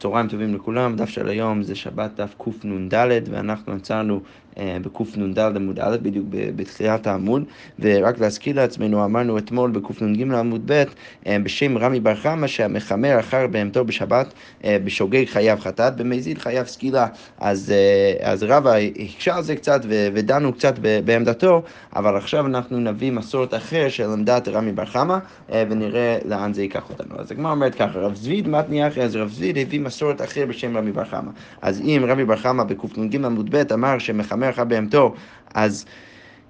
צהריים טובים לכולם, דף של היום זה שבת דף קנ"ד ואנחנו עצרנו אה, בקנ"ד עמוד א', בדיוק בתחילת העמוד, ורק להזכיר לעצמנו, אמרנו אתמול בקנ"ג עמוד ב', אה, בשם רמי בר חמא שהמחמר אחר בהמתו בשבת אה, בשוגג חייב חטאת, במזיד חייב סקילה. אז, אז רבא הקשה על זה קצת ודנו קצת בעמדתו, אבל עכשיו אנחנו נביא מסורת אחר של עמדת רמי בר חמא, ונראה לאן זה ייקח אותנו. אז הגמרא אומרת ככה, רב זביד מתניח, אז רב זביד הביא מסורת אחר בשם רמי בר חמא. אז אם רמי בר חמא בקנ"ג עמוד ב' אמר שמחמר אחר בהמתו, אז...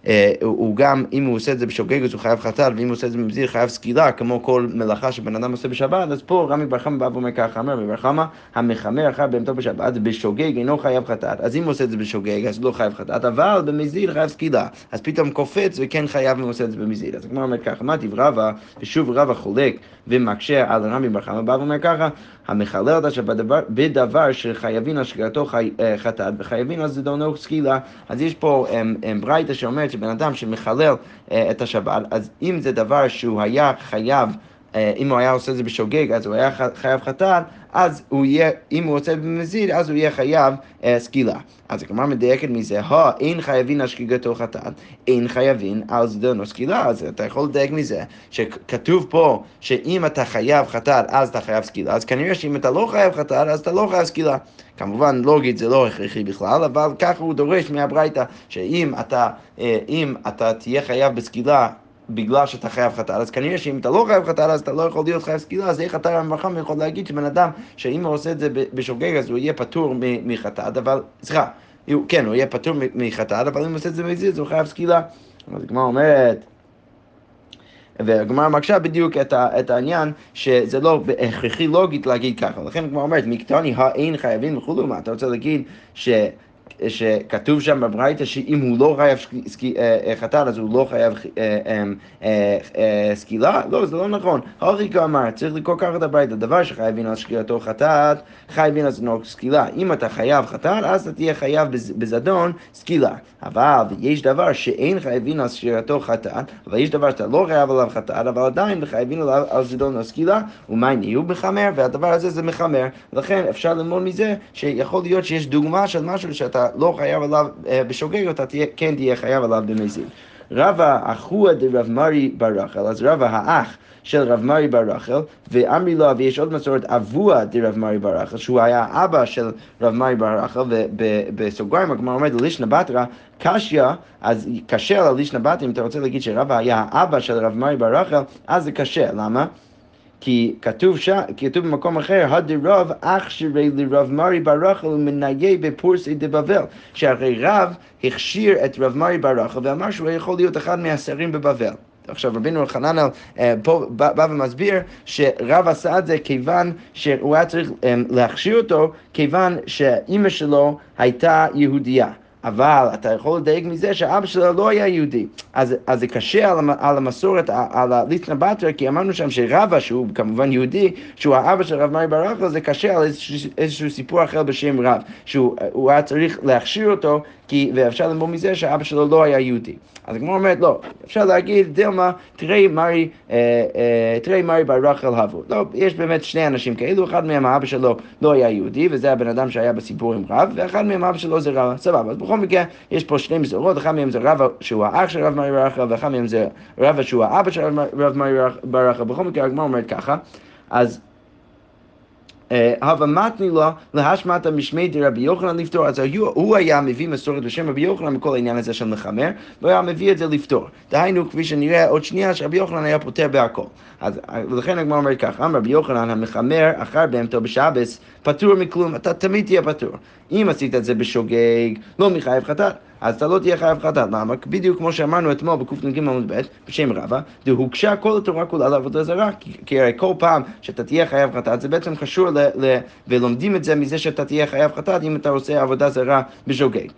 Uh, הוא גם, אם הוא עושה את זה בשוגג אז הוא חייב חטאת, ואם הוא עושה את זה במזיר חייב סקילה, כמו כל מלאכה שבן אדם עושה בשבת, אז פה רמי בר חמא בא ואומר ככה, אומר רמי בר חמא, המחמר אחר בהמתו בשבת, בשוגג אינו חייב חטאת, אז אם הוא עושה את זה בשוגג אז לא חייב חטאת, אבל במזיר חייב סקילה, אז פתאום קופץ וכן חייב אם הוא עושה את זה במזיר. אז כמו אומר ככה, מה רבא, ושוב רבא חולק ומקשה על רמי בר חמא, בא ואומר ככה, המחלל את השבת בדבר שחייבים השגרתו אה, חטאת וחייבים על זדונו סקילה. אז יש פה ברייתא שאומרת שבן אדם שמחלל אה, את השבת, אז אם זה דבר שהוא היה חייב אם הוא היה עושה את זה בשוגג, אז הוא היה חייב חתן, אז הוא יהיה, אם הוא עושה במזיד, אז הוא יהיה חייב אה, סקילה. אז הגמרא מדייקת מזה, הו, אין חייבין על שגיגתו חתן, אין חייבין על זדונו סקילה. אז אתה יכול לדייק מזה, שכתוב פה שאם אתה חייב חתן, אז אתה חייב סקילה, אז כנראה שאם אתה לא חייב חתן, אז אתה לא חייב סקילה. כמובן, לוגית זה לא הכרחי בכלל, אבל ככה הוא דורש מהברייתא, שאם אתה, אה, אתה תהיה חייב בסקילה בגלל שאתה חייב חטאת, אז כנראה שאם אתה לא חייב חטאת, אז אתה לא יכול להיות חייב סקילה, אז איך אתה רמב"ם יכול להגיד שבן אדם, שאם הוא עושה את זה בשוגג, אז הוא יהיה פטור מחטאת, אבל, סליחה, כן, הוא יהיה פטור מחטאת, אבל אם הוא עושה את זה במזיז, הוא חייב סקילה. אז הגמרא אומרת... והגמרא מקשה בדיוק את, ה, את העניין שזה לא הכרחי לוגית להגיד ככה. לכן הגמרא אומרת, מקטני האין חייבים וכולו, מה אתה רוצה להגיד ש... שכתוב שם בברייתא שאם הוא לא חייב אה, אה, חתן אז הוא לא חייב אה, סקילה? לא, זה לא נכון. הוריקה אמר, צריך לקרוא ככה את הברייתא, דבר שחייבים על שקיעתו חטאת, חייבים על זדון סקילה. אם אתה חייב חתן, אז אתה תהיה חייב בזדון סקילה. אבל יש דבר שאין חייבים על שקיעתו חטאת, אבל יש דבר שאתה לא חייב עליו חטאת, אבל עדיין חייבים על זדון סקילה, ומה נהיו מחמר, והדבר הזה זה מחמר. לכן אפשר ללמוד מזה שיכול להיות שיש דוגמה של משהו שאתה לא חייב עליו אה, בשוגג, אתה תהיה, כן תהיה חייב עליו במזיד. רבא אחוה דרב מרי בר רחל, אז רבא האח של רב מרי בר רחל, ואמרי לו, ויש עוד מסורת אבוה דרב מרי בר רחל, שהוא היה אבא של רב מרי בר רחל, ובסוגריים הגמרא אומרת לישנא בתרא, קשיא, אז קשה על לישנא בתרא, אם אתה רוצה להגיד שרבא היה האבא של רב מרי בר רחל, אז זה קשה, למה? כי כתוב, ש... כתוב במקום אחר, הדרב אח שירי לרב מרי בר רחל בפורסי דבבל, שהרי רב הכשיר את רב מרי בר רחל ואמר שהוא יכול להיות אחד מהשרים בבבל. עכשיו רבינו אלחננאל אה, פה בא ומסביר שרב עשה את זה כיוון שהוא היה צריך אה, להכשיר אותו כיוון שאימא שלו הייתה יהודייה. אבל אתה יכול לדייק מזה שאבא שלו לא היה יהודי. אז, אז זה קשה על, על המסורת, על הליטנה בתרא, כי אמרנו שם שרבא, שהוא כמובן יהודי, שהוא האבא של רב מארי ברכה, זה קשה על איזשהו, איזשהו סיפור אחר בשם רב, שהוא היה צריך להכשיר אותו, כי, ואפשר ללמוד מזה שאבא שלו לא היה יהודי. אז הגמרא אומרת, לא, אפשר להגיד, דילמה, תראי מרי, אה, אה, תראי מרי בר רחל הבו. לא, יש באמת שני אנשים כאלו, אחד מהם האבא שלו לא היה יהודי, וזה הבן אדם שהיה בסיפור עם רב, ואחד מהם האבא שלו זה רב, סבבה. אז בכל מקרה, יש פה שני מסורות, אחד מהם זה רב שהוא האח של רב מרי בר רחל, ואחד מהם זה רב שהוא האבא של רב מרי בר רחל. בכל מקרה, הגמרא אומרת ככה, אז... הווה מתני לו להשמטה משמי דרבי יוחנן לפתור. אז הוא היה מביא מסורת בשם רבי יוחנן מכל העניין הזה של מחמר, והוא היה מביא את זה לפתור. דהיינו, כפי שנראה עוד שנייה, שרבי יוחנן היה פותר בהכל. אז לכן הגמרא אומרת כך, אמר רבי יוחנן המחמר אחר בהמתו בשבס, פטור מכלום, אתה תמיד תהיה פטור. אם עשית את זה בשוגג, לא מחייב חטאת. אז אתה לא תהיה חייב חטאת. למה? בדיוק כמו שאמרנו אתמול בקנ"ג עמוד ב', בשם רבא, דהוגשה כל התורה כולה לעבודה זרה, כי הרי כל פעם שאתה תהיה חייב חטאת, זה בעצם קשור ל... ל ולומדים את זה מזה שאתה תהיה חייב חטאת אם אתה עושה עבודה זרה בשוגג.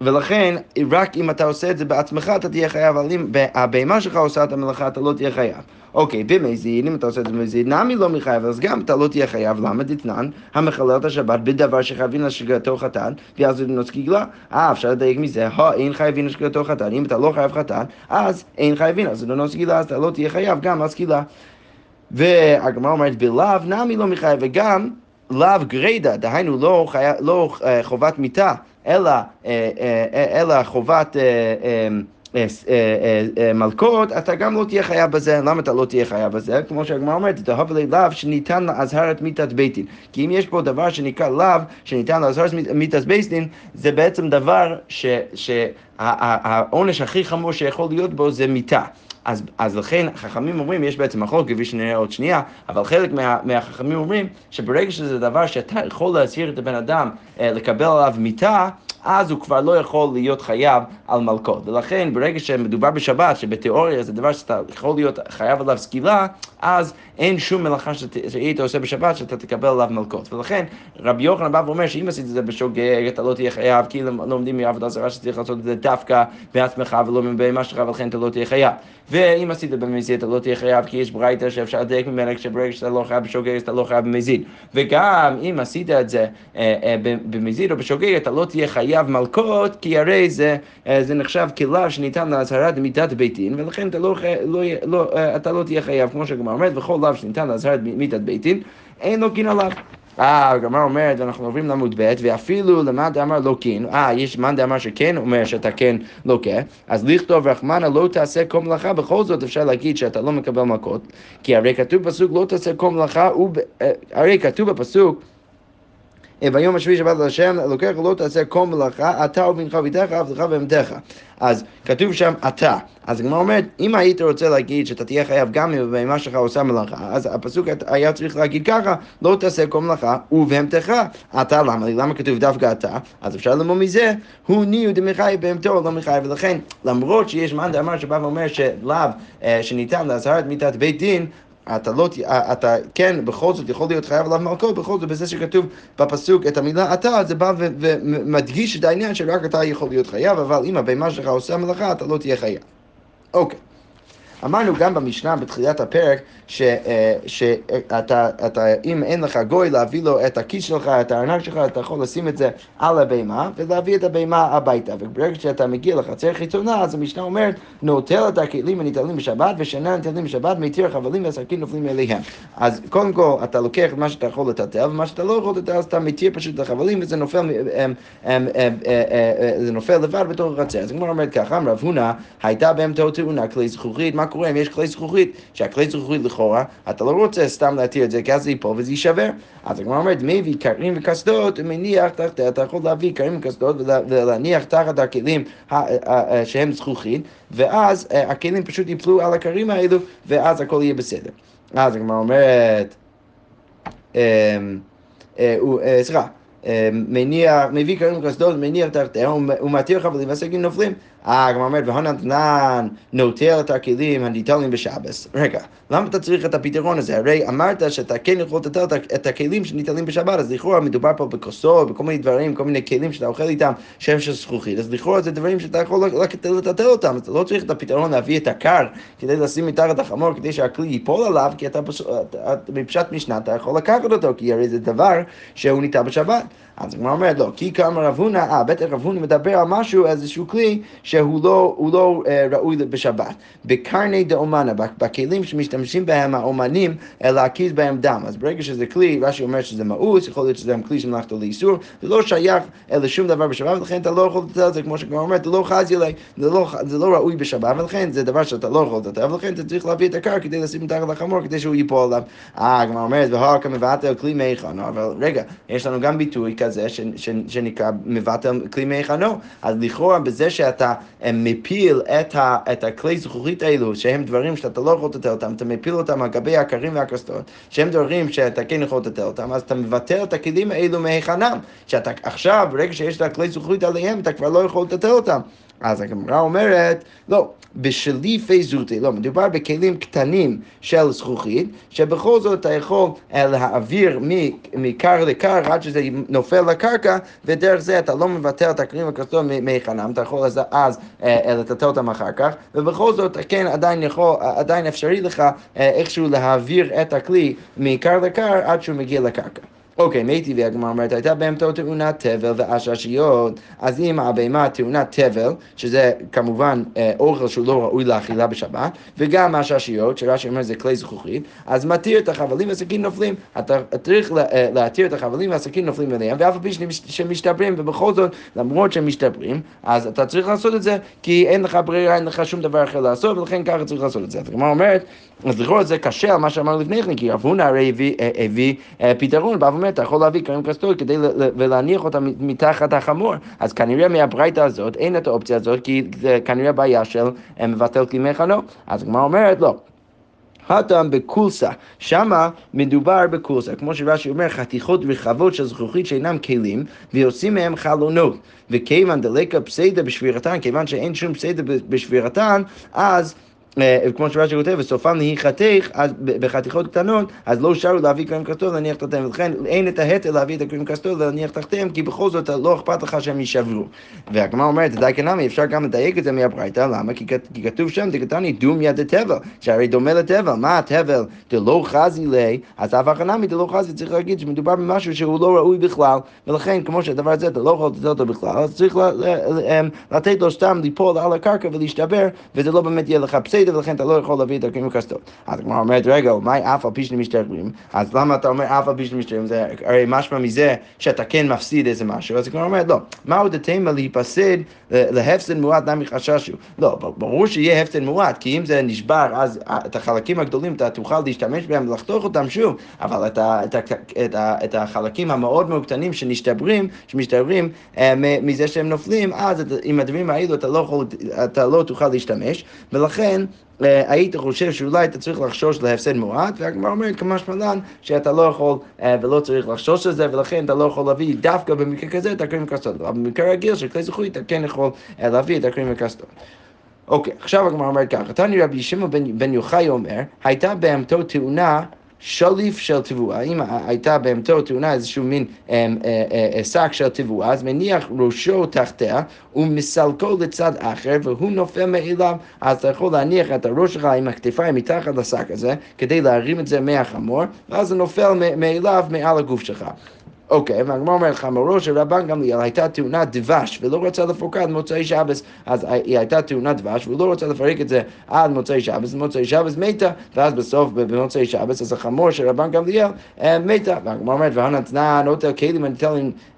ולכן, רק אם אתה עושה את זה בעצמך, אתה תהיה חייב, אבל אם הבהמה שלך עושה את המלאכה, אתה לא תהיה חייב. אוקיי, במזיד, אם אתה עושה את זה במזיד, נמי לא מחייב, אז גם אתה לא תהיה חייב, למה דתנן? המחלל את השבת בדבר שחייבים לשגרתו חתן, ואז זה נוצ קיגלה. אה, אפשר לדייק מזה, הו, אין חייבים לשגרתו חתן, אם אתה לא חייב חתן, אז אין חייבים, אז זה נוצ קיגלה, אז אתה לא תהיה חייב גם על סקילה. והגמרא אומרת, בלאו נמי לא מחייב, וגם לאו גרידא, דהיינו לא, חי... לא uh, חובת מיתה, אלא, uh, uh, אלא חובת... מלכות, אתה גם לא תהיה חייב בזה. למה אתה לא תהיה חייב בזה? כמו שהגמרא אומרת, תאהב לי לאו שניתן לאזהרת מיתת בית דין. כי אם יש פה דבר שנקרא לאו, שניתן לאזהרת מיתת בית דין, זה בעצם דבר שהעונש הכי חמור שיכול להיות בו זה מיתה. אז, אז לכן חכמים אומרים, יש בעצם מחלוקת, כפי שנראה עוד שנייה, אבל חלק מה, מהחכמים אומרים שברגע שזה דבר שאתה יכול להזהיר את הבן אדם אה, לקבל עליו מיתה, אז הוא כבר לא יכול להיות חייב על מלכות. ולכן ברגע שמדובר בשבת, שבתיאוריה זה דבר שאתה יכול להיות חייב עליו סקילה, אז אין שום מלאכה שהיית עושה בשבת שאתה תקבל עליו מלכות. ולכן רבי יוחנן בא ואומר שאם עשית את זה בשוגג, אתה לא תהיה חייב, כי לומדים מעבודה זרה שצריך לעשות את זה דווקא בעצמך ולא מבהמה שלך, ולכן אתה לא תהיה חייב. ואם עשית במזיד, אתה לא תהיה חייב, כי יש ברייתא שאפשר לדייק ממנה, כשברגע שאתה לא חייב בשוגג, אתה לא חייב במזיד. וגם אם עשית את זה אה, אה, במזיד או בשוגג, אתה לא תהיה חייב מלכות, כי הרי זה, אה, זה נחשב כלאו שניתן לאזהרת מיתת בית דין, ולכן אתה לא, לא, לא, אתה לא תהיה חייב, כמו שהגמרא אומרת, וכל לאו שניתן לאזהרת מיתת בית דין, אין לו קין עליו. אה, הגמרא אומרת, אנחנו עוברים לעמוד ב', ואפילו למאן דאמר לא כן, אה, יש מאן דאמר שכן אומר שאתה כן לוקה, לא אז לכתוב רחמנא לא תעשה כל מלאכה, בכל זאת אפשר להגיד שאתה לא מקבל מכות, כי הרי כתוב בפסוק לא תעשה כל מלאכה, אה, הרי כתוב בפסוק ביום השביעי שבת להשם אלוקיך לא תעשה כל מלאכה, אתה ובנך וביתך, עבדך ואמתך. אז כתוב שם אתה. אז הגמרא אומרת, אם היית רוצה להגיד שאתה תהיה חייב גם אם הבהמה שלך עושה מלאכה, אז הפסוק היה צריך להגיד ככה, לא תעשה כל מלאכה ובהמתך. אתה למה? למה כתוב דווקא אתה? אז אפשר ללמוד מזה, הוא ניו דמחייב בהמתו, לא מחייב. ולכן, למרות שיש מאן דאמר שבא ואומר שלאו אה, שניתן לאזהרת מיתת בית דין, אתה לא, אתה כן, בכל זאת יכול להיות חייב עליו מלכות, בכל זאת בזה שכתוב בפסוק את המילה אתה, זה בא ומדגיש את העניין שרק אתה יכול להיות חייב, אבל אם הבהמה שלך עושה מלאכה, אתה לא תהיה חייב. אוקיי. אמרנו גם במשנה בתחילת הפרק אה, שאתה, אם אין לך גוי להביא לו את הכיס שלך, את הארנק שלך, אתה יכול לשים את זה על הבהמה ולהביא את הבהמה הביתה. וברגע שאתה מגיע לחצר חיצונה, אז המשנה אומרת, נוטל את הכלים הניטלים בשבת ושאינם ניטלים בשבת, מתיר החבלים והסכין נופלים אליהם. אז קודם כל, אתה לוקח מה שאתה יכול לטלטל, ומה שאתה לא יכול לטלטל, אז אתה מתיר פשוט את החבלים, וזה נופל, אה, אה, זה נופל לבד בתוך החצר. אז הגמרא אומרת ככה, רב הונא, הייתה באמתו תאונה כלי זכוכית, מה קורה אם יש כלי זכוכית, שהכלי זכוכית לכאורה, אתה לא רוצה סתם להתיר את זה, כי אז זה ייפול וזה יישבר. אז הגמרא אומרת, מביא קרים וקסדות ומניח תחתיה, אתה יכול להביא קרים וקסדות ולהניח תחת הכלים שהם זכוכית, ואז אה, הכלים פשוט ייפלו על הקרים האלו, ואז הכל יהיה בסדר. אז הגמרא אומרת, אמ, אה, אה, סליחה, מניח, מביא קרים וקסדות, מניח תחתיה, ומתיר חבלים והסגים נופלים. הגמרא אומרת, והונתנן נוטל את הכלים הניטלים בשבס. רגע, למה אתה צריך את הפתרון הזה? הרי אמרת שאתה כן יכול לטלטל את הכלים שניטלים בשבת, אז לכאורה מדובר פה בכוסות, בכל מיני דברים, כל מיני כלים שאתה אוכל איתם, שהם של זכוכית, אז לכאורה זה דברים שאתה יכול לטלטל אותם, אתה לא צריך את הפתרון להביא את הקר כדי לשים מתחת החמור כדי שהכלי ייפול עליו, כי אתה בפשט משנה אתה יכול לקחת אותו, כי הרי זה דבר שהוא ניטל בשבת. אז הגמרא אומרת, לא, כי כמה רב הונא, אה, בטח רב הונא מדבר על משהו, איזשהו כלי שהוא לא, לא uh, ראוי בשבת. בקרני דאומנה, בכלים שמשתמשים בהם האומנים, להקיז בהם דם. אז ברגע שזה כלי, רש"י אומר שזה מאוס, יכול להיות שזה גם כלי שמלאכתו לאיסור, זה לא שייך לשום דבר בשבת, ולכן אתה לא יכול לתת את זה, כמו שכבר אומרת, זה לא חזי לי, זה לא, זה לא ראוי בשבת, ולכן זה דבר שאתה לא יכול לתת, ולכן אתה צריך להביא את הקר כדי לשים מתחת לחמור, כדי שהוא ייפול עליו. אה, הגמרא אומרת, והארכה מבטל כלי מי חנו, אבל רגע, יש לנו גם ביטוי כזה שנקרא מבטל כלי מי חנו, אז לכאורה בזה שאתה מפיל את, ה, את הכלי זכוכית האלו, שהם דברים שאתה לא יכול לטטל אותם, אתה מפיל אותם על גבי הכרים והקסטות, שהם דברים שאתה כן יכול לטטל אותם, אז אתה מבטל את הכלים האלו מהיכנם, שאתה עכשיו, ברגע שיש את הכלי זכוכית עליהם, אתה כבר לא יכול לטטל אותם. אז הגמרא אומרת, לא, בשליפי זוטי, לא, מדובר בכלים קטנים של זכוכית, שבכל זאת אתה יכול אה, להעביר מקר לקר עד שזה נופל לקרקע, ודרך זה אתה לא מבטל את הכלים הכסות מהיכנם, אתה יכול אז, אז אה, לטטל אותם אחר כך, ובכל זאת כן עדיין יכול, עדיין אפשרי לך אה, איכשהו להעביר את הכלי מקר לקר עד שהוא מגיע לקרקע. אוקיי, מי טבעי, הגמרא אומרת, הייתה בהמתו תאונת תבל ועששיות, אז אם הבהמה טעונת תבל, שזה כמובן אה, אוכל שהוא לא ראוי לאכילה בשבת, וגם עששיות, שרש"י אומר זה כלי זכוכית, אז מתיר את החבלים והסכין נופלים. אתה צריך אה, להתיר את החבלים והסכין נופלים אליהם, ואף על פי שהם משתברים, ובכל זאת, למרות שהם משתברים, אז אתה צריך לעשות את זה, כי אין לך ברירה, אין לך שום דבר אחר לעשות, ולכן ככה צריך לעשות את זה. אז הגמרא אומרת, אז לכאורה זה קשה על מה שאמרנו לפני כן, כי רב הונא הרי הביא, אה, הביא פתרון, בא ואומר, אתה יכול להביא כרים כסתות כדי ולהניח אותה מתחת החמור. אז כנראה מהברייתא הזאת אין את האופציה הזאת, כי זה כנראה בעיה של מבטל כלימי חנו. אז הגמרא אומרת, לא. הטעם בקולסה, שמה מדובר בקולסה, כמו שרש"י אומר, חתיכות רחבות של זכוכית שאינם כלים, ועושים מהם חלונות. וכיוון דלקה פסיידה בשבירתן, כיוון שאין שום פסיידה בשבירתן, אז אה, כמו שרש"י כותב, וסופם להיחתך בחתיכות קטנות, אז לא שרו להביא כהן כסתו להניח תחתיהם, ולכן אין את ההתר להביא את הכהן כסתו להניח תחתיהם, כי בכל זאת לא אכפת לך שהם יישברו. והגמרא אומרת, די כנמי, אפשר גם לדייק את זה מהברייתא, למה? כי כתוב שם, דקתני דום יד התבל, שהרי דומה לתבל, מה התבל דלא חזי לי, אז אף אחד נמי דלא חזי, צריך להגיד שמדובר במשהו שהוא לא ראוי בכלל, ולכן כמו שהדבר הזה אתה לא יכול לתת אותו בכלל, אז צריך לתת לו סתם ליפול על הקרקע ולהשתבר, וזה לא באמת יהיה לך פסד בסדר, ולכן אתה לא יכול להביא את הכלים כסתות. אז הגמרא אומרת, רגע, מה אף על פי שהם משתכרים? אז למה אתה אומר אף על פי שהם משתכרים? זה הרי משמע מזה שאתה כן מפסיד איזה משהו. אז הגמרא אומרת, לא, מה עוד התימה להיפסד להפסד מועט נמי חששו? לא, ברור שיהיה הפסד מועט, כי אם זה נשבר, אז את החלקים הגדולים אתה תוכל להשתמש בהם ולחתוך אותם שוב, אבל את, ה, את, ה, את, ה, את החלקים המאוד מאוד קטנים שמשתברים, שמשתברים אה, מזה שהם נופלים, אז עם הדברים האלו אתה לא, יכול, אתה לא תוכל להשתמש, ולכן אה, היית חושב שאולי אתה צריך לחשוש להפסד מועט, והגמרא אומרת כמשמע לן שאתה לא יכול אה, ולא צריך לחשוש לזה, ולכן אתה לא יכול להביא דווקא במקרה כזה את הקרים וקסטות. אבל במקרה רגיל של כלי זכוי אתה כן יכול אה, להביא את הקרים וקסטות. אוקיי, עכשיו הגמרא אומרת ככה, תני רבי שמעון בן יוחאי אומר, הייתה בהמתו תאונה שליף של תבואה, אם הייתה בהמתו טעונה איזשהו מין אה, אה, אה, שק של תבואה, אז מניח ראשו תחתיה ומסלקו לצד אחר והוא נופל מאליו, אז אתה יכול להניח את הראש שלך עם הכתפיים מתחת לשק הזה, כדי להרים את זה מהחמור, ואז זה נופל מאליו מעל הגוף שלך. אוקיי, והגמר אומר לך, מורו של רבן גמליאל הייתה תאונת דבש ולא רצה לפרוקה עד מוצאי שבס, אז היא הייתה תאונת דבש והוא לא רוצה לפרק את זה עד מוצאי שבס, מוצאי שבס מתה, ואז בסוף במוצאי שבס, אז החמור של רבן גמליאל אה, מתה, והגמר אומרת, והנתנה נוטל כלים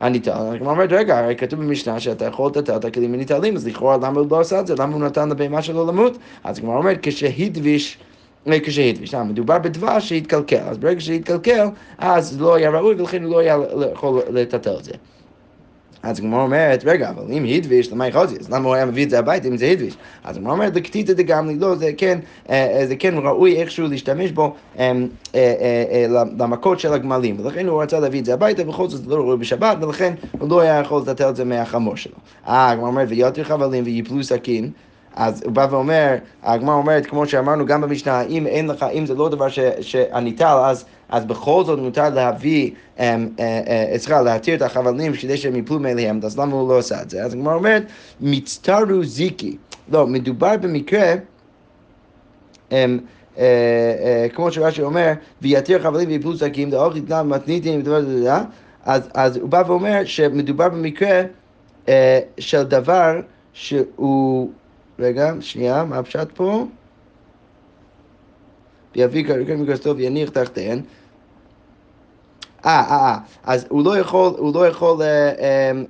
הניטל, הגמר אומרת, רגע, הרי כתוב במשנה שאתה יכול לתת את הכלים הניטלים, אז לכאורה למה הוא לא עשה את זה? למה הוא נתן לבהמה שלו למות? אז הגמר אומרת, כשהדביש כשהדביש. מדובר בדבש שהתקלקל, אז ברגע שהתקלקל, אז לא היה ראוי ולכן הוא לא היה יכול לטטל את זה. אז הגמרא אומרת, רגע, אבל אם הדביש, למה יכולתי? אז למה הוא היה מביא את זה הביתה אם זה הדביש? אז הגמרא אומרת, לקטיטא דגמלי, לא, זה כן, אה, זה כן ראוי איכשהו להשתמש בו אה, אה, למכות של הגמלים, ולכן הוא רצה להביא את זה הביתה, בכל זאת זה לא ראוי בשבת, ולכן הוא לא היה יכול לטטל את זה מהחמור שלו. אה, הגמרא אומרת, ויותר חבלים ויפלו סכין. אז הוא בא ואומר, הגמרא אומרת, כמו שאמרנו גם במשנה, אם אין לך, אם זה לא דבר שהניטל, אז, אז בכל זאת מותר להביא, סליחה, אה, להתיר את החבלים כדי שהם יפלו מאליהם, אז למה הוא לא עושה את זה? אז הגמרא אומרת, מצטרו זיקי. לא, מדובר במקרה, הם, אה, אה, כמו שרש"י אומר, ויתיר חבלים ויפלו שקים, דאוך יתנם מתניתים, אז הוא בא ואומר שמדובר במקרה של דבר שהוא רגע, שנייה, מה הפשט פה? ויביא כרקם מכסתו ויניח תחתיהן. אה, אה, אה, אז הוא לא יכול, הוא לא יכול אה, אה,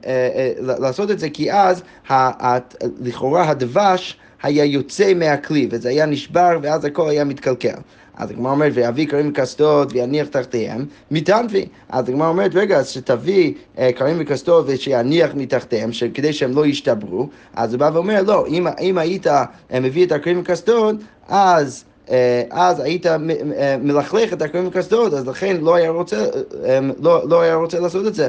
אה, אה, לעשות את זה, כי אז ה, ה, לכאורה הדבש היה יוצא מהכלי, וזה היה נשבר, ואז הכל היה מתקלקל. אז הגמרא אומרת, ויביא כרים וכסתות ויניח תחתיהם, מתנפי. אז הגמרא אומרת, רגע, אז שתביא אה, כרים וכסתות ושיניח מתחתיהם, כדי שהם לא ישתברו, אז הוא בא ואומר, לא, אם, אם היית אה, מביא את הכרים וכסתות, אז... אה, אז היית מלכלך את הכרים וכסתות, אז לכן לא רוצה, לא, לא היה רוצה לעשות את זה.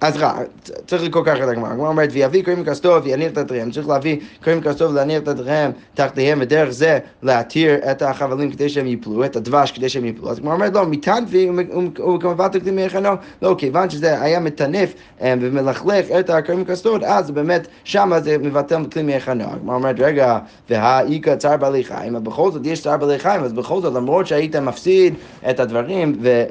אז רע, צריך לקרוא ככה את הגמרא. הגמרא אומרת, ויביא כהן מכסתו ויניח תתריהם. צריך להביא כהן מכסתו ולהניח תתריהם תחתיהם, ודרך זה להתיר את החבלים כדי שהם יפלו, את הדבש כדי שהם יפלו. אז הגמרא אומרת, לא, מטנפי וכמובן תקדים מיחנו. לא, כיוון שזה היה מטנף אה, ומלכלך את הכהן מכסתות, אז באמת שמה זה מבטל כלי מיחנו. הגמרא אומרת, רגע, והאיכא צער בעלי חיים, בכל זאת יש צער בעלי חיים, אז בכל זאת, למרות שהיית מפסיד את הדברים, ו...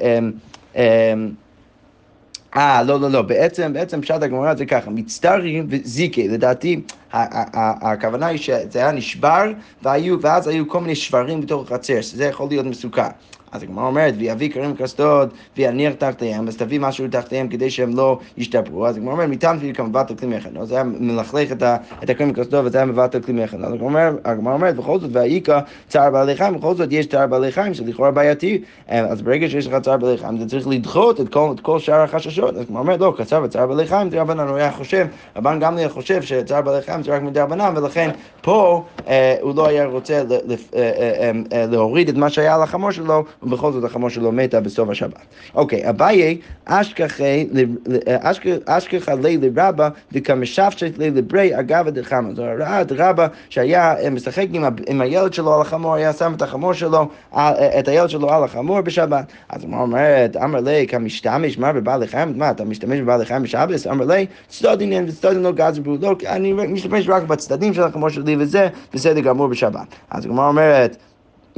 אה, לא, לא, לא, בעצם, בעצם פשט הגמרא זה ככה, מצטרים וזיקי, לדעתי הכוונה היא שזה היה נשבר, והיו, ואז היו כל מיני שברים בתוך החצר, שזה יכול להיות מסוכן. אז הגמרא אומרת, ויביא כרים קסדות ויניח תחתיהם, אז תביא משהו תחתיהם כדי שהם לא ישתפרו. אז הגמרא אומרת, מטעם תביא כמבט על כלי. אז זה היה מלכלך את הכרים קסדות וזה היה מבט על כלי מכן. אז הגמרא אומרת, בכל זאת, והאיכה צער בעלי חיים, בכל זאת יש צער בעלי חיים שלכאורה בעייתי. אז ברגע שיש לך צער בעלי חיים, אתה צריך לדחות את כל, את כל שאר החששות. אז הגמרא אומרת, לא, קצר וצער בעלי חיים, זה רבנן, הוא היה חושב, רבן גמליאל חושב שצער בעלי חיים זה רק מדי רבנן, ולכן פה אה, הוא לא היה רוצה אה, אה, אה, להוריד את מה שהיה על החמור שלו, ובכל זאת החמור שלו מתה בסוף השבת. אוקיי, אביי, אשכחה לי לרבה וכמשפשת לי לברי אגבה דחמה. זו את רבה שהיה משחק עם, הילד שלו על החמור, היה שם את החמור שלו, את הילד שלו על החמור בשבת. אז הוא אומרת, אמר לי, כמשתמש, מה בבעלי חיים? מה, אתה משתמש בבעלי חיים בשבת? אמר לי, צדדין וצדדין לא בו, לא, אני משתמש רק בצדדים של החמור שלי וזה בסדר גמור בשבת. אז הגמרא אומרת,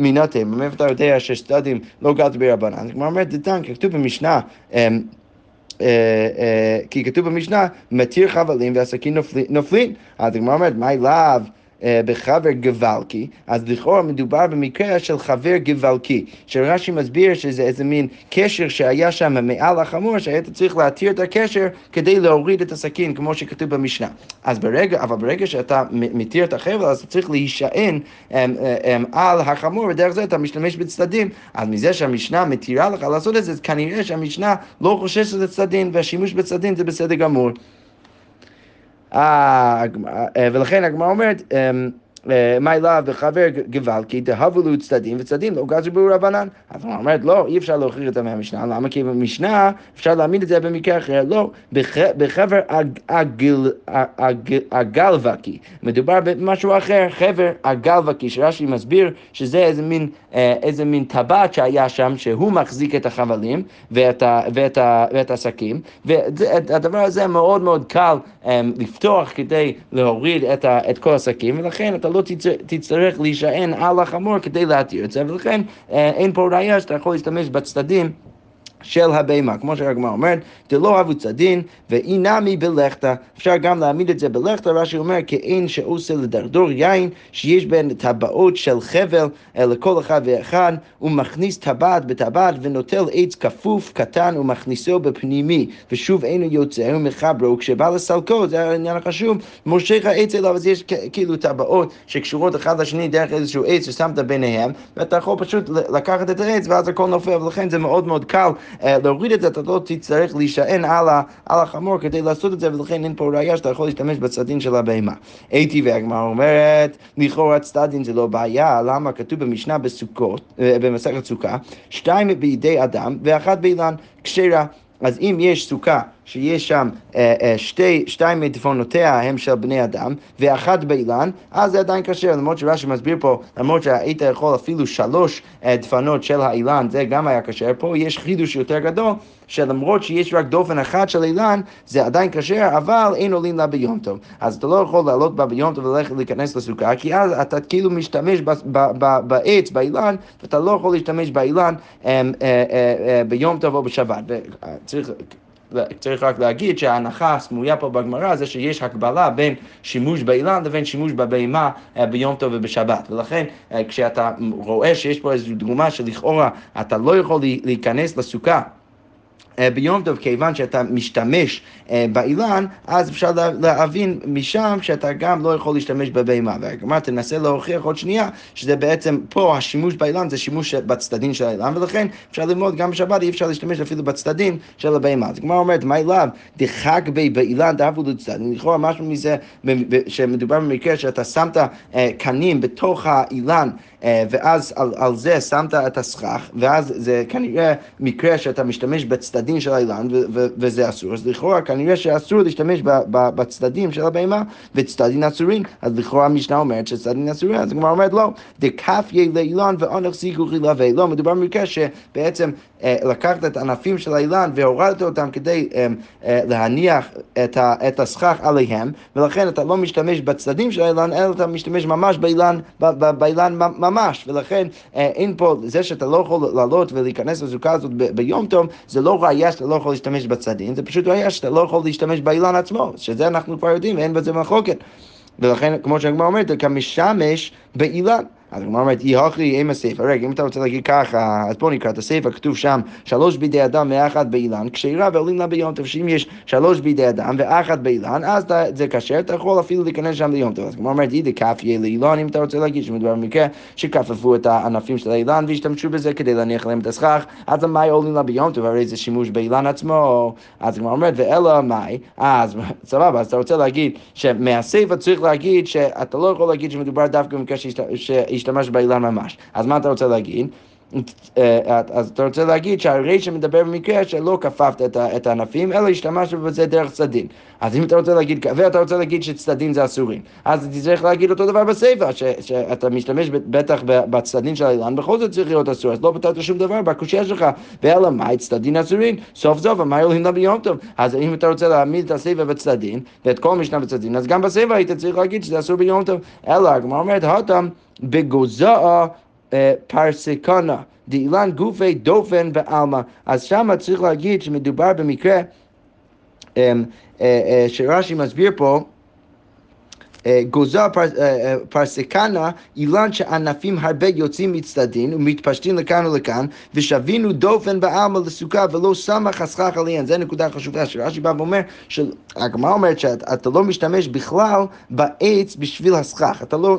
מינתם, מאיפה אתה יודע שצדדים לא גזר ברבנן? הגמרא אומרת, דתן, כתוב במשנה, אמ, אה, אה, כי כתוב במשנה, מתיר חבלים והסכין נופלים. אז הגמרא אומרת, מה אליו? אה, בחבר גוואלקי, אז לכאורה מדובר במקרה של חבר גוואלקי, שרש"י מסביר שזה איזה מין קשר שהיה שם מעל החמור, שהיית צריך להתיר את הקשר כדי להוריד את הסכין, כמו שכתוב במשנה. אז ברגע, אבל ברגע שאתה מתיר את החבל, אז אתה צריך להישען um, um, על החמור, ודרך זה אתה משתמש בצדדים. אז מזה שהמשנה מתירה לך לעשות את זה, כנראה שהמשנה לא חוששת לצדדים, והשימוש בצדדים זה בסדר גמור. אה, אה, ולכן הגמרא אומרת, אמ, מה אליו וחבר כי דהבו לו צדדים, וצדדים לא גזרו רבנן. אז הוא אומרת, לא, אי אפשר להוכיח את זה מהמשנה, למה? כי במשנה אפשר להעמיד את זה במקרה אחר, לא, בחבר הגלווקי, מדובר במשהו אחר, חבר הגלווקי, שרש"י מסביר שזה איזה מין, אה, איזה מין טבעת שהיה שם, שהוא מחזיק את החבלים ואת, ואת, ואת השקים, והדבר הזה מאוד מאוד קל אה, לפתוח כדי להוריד את, את כל השקים, ולכן אתה לא תצטרך להישען על החמור כדי להתיר את זה, ולכן אה, אין פה ראייה שאתה יכול להשתמש בצדדים. של הבהמה, כמו שהגמרא אומרת, דלא אבו צדין ואי נמי בלכתא. אפשר גם להעמיד את זה בלכתא, רש"י אומר, כאין שעושה לדרדור יין, שיש בין טבעות של חבל לכל אחד ואחד, ומכניס טבעת בטבעת ונוטל עץ כפוף קטן ומכניסו בפנימי, ושוב אינו יוצא ומחברו, כשבא לסלקו, זה העניין החשוב, מושך העץ אליו, אז יש כאילו טבעות שקשורות אחד לשני דרך איזשהו עץ ששמת ביניהם, ואתה יכול פשוט לקחת את העץ ואז הכל נופל, ולכן זה מאוד מאוד קל. אה, להוריד את זה, אתה לא תצטרך להישען על, על החמור כדי לעשות את זה, ולכן אין פה ראייה שאתה יכול להשתמש בצדדים של הבהמה. הייתי והגמרא אומרת, לכאורה צדדים זה לא בעיה, למה כתוב במשנה בסוכות, אה, במסכת סוכה, שתיים בידי אדם ואחת באילן, כשרה. אז אם יש סוכה שיש שם אה, אה, שתי, שתיים מדפונותיה הם של בני אדם, ואחת באילן, אז זה עדיין כשר, למרות שרש"י מסביר פה, למרות שהיית יכול אפילו שלוש אה, דפנות של האילן, זה גם היה כשר, פה יש חידוש יותר גדול, שלמרות שיש רק דופן אחד של אילן, זה עדיין כשר, אבל אין עולים לה ביום טוב. אז אתה לא יכול לעלות בה ביום טוב וללכת להיכנס לסוכה, כי אז אתה כאילו משתמש בעץ, באילן, ואתה לא יכול להשתמש באילן ביום טוב או בשבת. צריך צריך רק להגיד שההנחה הסמויה פה בגמרא זה שיש הקבלה בין שימוש באילן לבין שימוש בבהמה אה, ביום טוב ובשבת. ולכן אה, כשאתה רואה שיש פה איזושהי דוגמה שלכאורה אתה לא יכול להיכנס לסוכה ביום טוב, כיוון שאתה משתמש אה, באילן, אז אפשר להבין משם שאתה גם לא יכול להשתמש בבהמה. והגמרא תנסה להוכיח עוד שנייה, שזה בעצם פה השימוש באילן זה שימוש בצדדים של האילן, ולכן אפשר ללמוד גם בשבת, אי אפשר להשתמש אפילו בצדדים של הבהמה. אז הגמרא אומרת, מה אליו? דחק בי באילן דאבו לצדדים. לכאורה משהו מזה, שמדובר במקרה שאתה שמת אה, קנים בתוך האילן. אה, ואז על, על זה שמת את הסכך, ואז זה כנראה מקרה שאתה משתמש בצדדים בצדדים של האילן, וזה אסור, אז לכאורה כנראה שאסור להשתמש בצדדים של הבהמה, וצדדים אסורים, אז לכאורה המשנה אומרת שצדדים אסורים, אז הגמרא אומרת לא, דכפיה לאילן ואונך סיגוכי לווה, לא, מדובר במקרה שבעצם אה, לקחת את הענפים של האילן והורדת אותם כדי אה, אה, להניח את, הסכך עליהם, ולכן אתה לא משתמש בצדדים של האילן, אלא אתה משתמש ממש באילן, באילן ממ- ממש, ולכן אה, אין פה, זה שאתה לא יכול לעלות ולהיכנס לסוכה הזאת ביום טוב, זה לא ראייה שאתה לא יכול להשתמש בצדדים, זה פשוט ראייה שאתה לא יכול להשתמש באילן עצמו, שזה אנחנו כבר יודעים ואין בזה מחלוקת. ולכן, כמו שהגמרא אומרת, כמשמש באילן. אז הגמרא אומרת, אי הכי עם הסיפא. רגע, אם אתה רוצה להגיד ככה, אז בוא נקרא את הסיפא, כתוב שם, שלוש בידי אדם ואחת באילן, כשרה ועולים לה ביום טוב, שאם יש שלוש בידי אדם ואחת באילן, אז זה כשר, אתה יכול אפילו להיכנס שם ליום טוב. אז הגמרא אומרת, אידי כף יהיה לאילן, אם אתה רוצה להגיד שמדובר במקרה שכפפו את הענפים של האילן והשתמשו בזה כדי להניח להם את הסכך, אז מאי עולים לה ביום טוב, הרי זה שימוש באילן עצמו. אז הגמרא אומרת, ואלא מאי, אז סבבה, אז אתה רוצה להגיד שמהסיפא צריך להגיד שאתה לא יכול להגיד שמדובר דווקא במקרה שהשתמש באילן ממש. אז מה אתה רוצה להגיד? אה, אז אתה רוצה להגיד שהרישא מדבר במקרה שלא כפפת את את הענפים, אלא השתמשת בזה דרך צדדים. אז אם אתה רוצה להגיד, ואתה רוצה להגיד שצדדים זה אסורים, אז תצטרך להגיד אותו דבר בסיפא, שאתה משתמש בטח בצדדים של האילן, בכל זאת צריך להיות אסור, אז לא פתרת שום דבר בקושייה שלך, ואלא מאי צדדים אסורים, סוף סוף, מה אלוהים לה ביום טוב? אז אם אתה רוצה להעמיד את הסיפא בצדדים, ואת כל המשנה בצדדים, אז גם בסיפא היית צריך להגיד שזה אסור ביום טוב, אלא הגמרא אומרת, הותם פרסיקנה, דאילן גופי דופן ועלמא. אז שמה צריך להגיד שמדובר במקרה אה, אה, אה, שרש"י מסביר פה גוזר פר, אה, אה, פרסקנה, אילן שענפים הרבה יוצאים מצדדים ומתפשטים לכאן ולכאן, ושבינו דופן בעלמא לסוכה ולא שמה חסכך עליהן. זו נקודה חשובה שרש"י בא ואומר, הגמרא אומרת שאתה לא משתמש בכלל בעץ בשביל הסכך, אתה לא,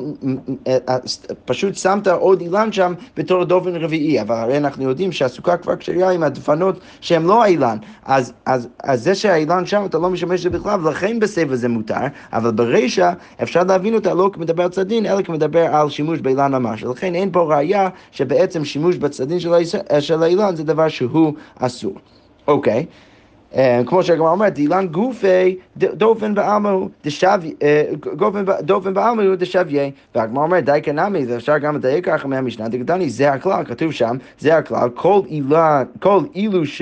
אה, אה, פשוט שמת עוד אילן שם בתור דופן רביעי, אבל הרי אנחנו יודעים שהסוכה כבר כשרה עם הדפנות שהן לא האילן, אז, אז, אז זה שהאילן שם אתה לא משתמש בכלל, ולכן בסבב זה מותר, אבל ברישא אפשר להבין אותה לא כמדבר על צדין, אלא כמדבר על שימוש באילן ממש. ולכן אין פה ראייה שבעצם שימוש בצדין של, האילן זה דבר שהוא אסור. אוקיי. אה, כמו שהגמרא אומרת, אילן גופי דופן בעלמא הוא אה, דופן בעלמא הוא דשוויה, והגמרא אומרת, די כנמי, זה אפשר גם לדייק ככה מהמשנה, דגדני, זה הכלל, כתוב שם, זה הכלל, כל אילו ש...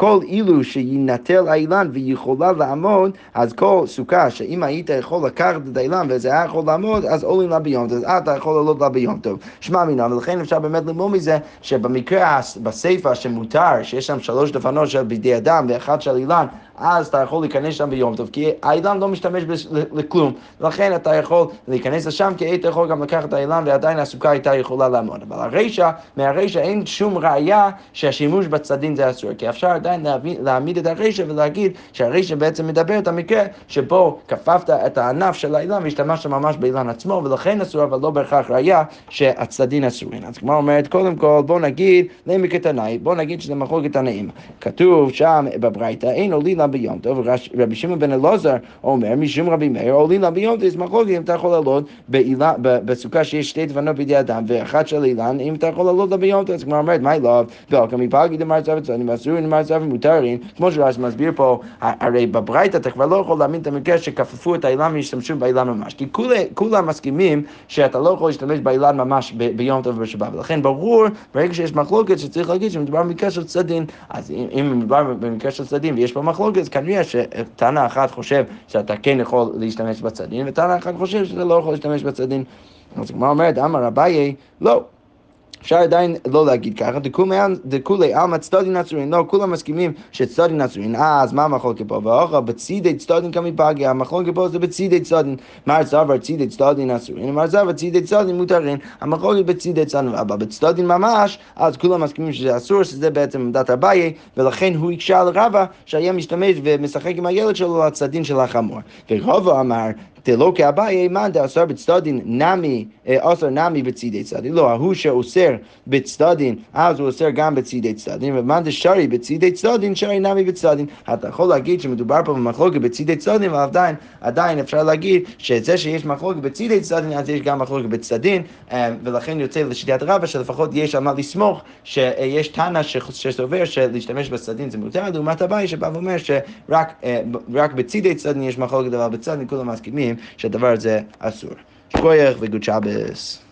כל אילו שיינטל האילן ויכולה לעמוד, אז כל סוכה שאם היית יכול לקחת את האילן וזה היה יכול לעמוד, אז עולים לה ביום טוב, אז אתה יכול לעלות לה ביום טוב. שמע מינה, ולכן אפשר באמת ללמוד מזה שבמקרה בסיפא שמותר, שיש שם שלוש דפנות של בידי אדם ואחד של אילן, אז אתה יכול להיכנס שם ביום טוב, כי האילן לא משתמש לכלום, ולכן אתה יכול להיכנס לשם, כי היית יכול גם לקחת את האילן ועדיין הסוכה הייתה יכולה לעמוד. אבל הרישא, מהרישא אין שום ראייה שהשימוש בצדדים זה אסור, כי אפשר עדיין להביא, להעמיד את הרישא ולהגיד שהרישא בעצם מדבר את המקרה שבו כפפת את הענף של האילן והשתמשת ממש באילן עצמו, ולכן אסור, אבל לא בהכרח ראייה שהצדדים אסורים. אז כמו אומרת, קודם כל בוא נגיד לעמק תנאי, בוא נגיד שזה מחלוקת תנאים. כתוב שם בברייתא, אין עולים לה ביום טוב, רבי שמעון בן אלעזר אומר, משום רבי מאיר, עולים לה ביום טוב, אז מחלוקת אם אתה יכול לעלות בסוכה שיש שתי דבנות בידי אדם ואחת של אילן, אם אתה יכול לעלות לה ביום טוב, אז כמו אומרת, מה לא, ואלכא מפלגי דמר צו וצונים, ואסורים דמר צו מותרים, כמו שרש"י מסביר פה, הרי בברייתא אתה כבר לא יכול להאמין את המקרה שכפפו את האילן והשתמשו באילן ממש, כי כולם מסכימים שאתה לא יכול להשתמש באילן ממש ביום טוב ובשבת, ולכן ברור, ברגע שיש מחלוקת שצריך להגיד שמדובר במקרה של צדדים, אז אם מדובר במקרה של צדדים ויש פה מחלוקת, אז כנראה שטענה אחת חושב שאתה כן יכול להשתמש בצדדים, וטענה אחת חושב שאתה לא יכול להשתמש בצדדים. אז הגמרא אומרת, אמר אביי, לא. אפשר עדיין לא להגיד ככה, דכולי- עלמא צדדין נצורין, לא, כולם מסכימים שצדדין נצורין, אה, אז מה המחלוקת פה? ואוכל בצידי צדדין כמפגי, המחלוקת פה זה בצידי צדדין, מר זבר צידי צדדין נצורין, מר זבר צידי צדדין מותרין, המחלוקת בצידי צדדין, אבל בצדדין ממש, אז כולם מסכימים שזה אסור, שזה בעצם עמדת אביי, ולכן הוא הקשה על רבא שהיה משתמש ומשחק עם הילד שלו על הצדדים של החמור. ורבא אמר, דלא כאביי מאן דאסר בצדדין נמי, אסר נמי בצידי צדדין. לא, ההוא שאוסר בצדדין, אז הוא אוסר גם בצידי צדדין, ומאן דשרי בצידי צדדין, שרי נמי בצדדין. אתה יכול להגיד שמדובר פה במחלוקת בצידי צדדין, אבל עדיין, עדיין אפשר להגיד שזה שיש מחלוקת בצידי צדדין, אז יש גם מחלוקת בצדדין, ולכן יוצא לשיטת רבא שלפחות יש על מה לסמוך, שיש תנא שסובר שלהשתמש בצדדין זה מותר, לעומת אביי שבא ואומר שרק בצידי צדדין יש מחלוקת, אבל בצדדין כולם מסכימים שהדבר הזה אסור. שכוייך וגוד שבס.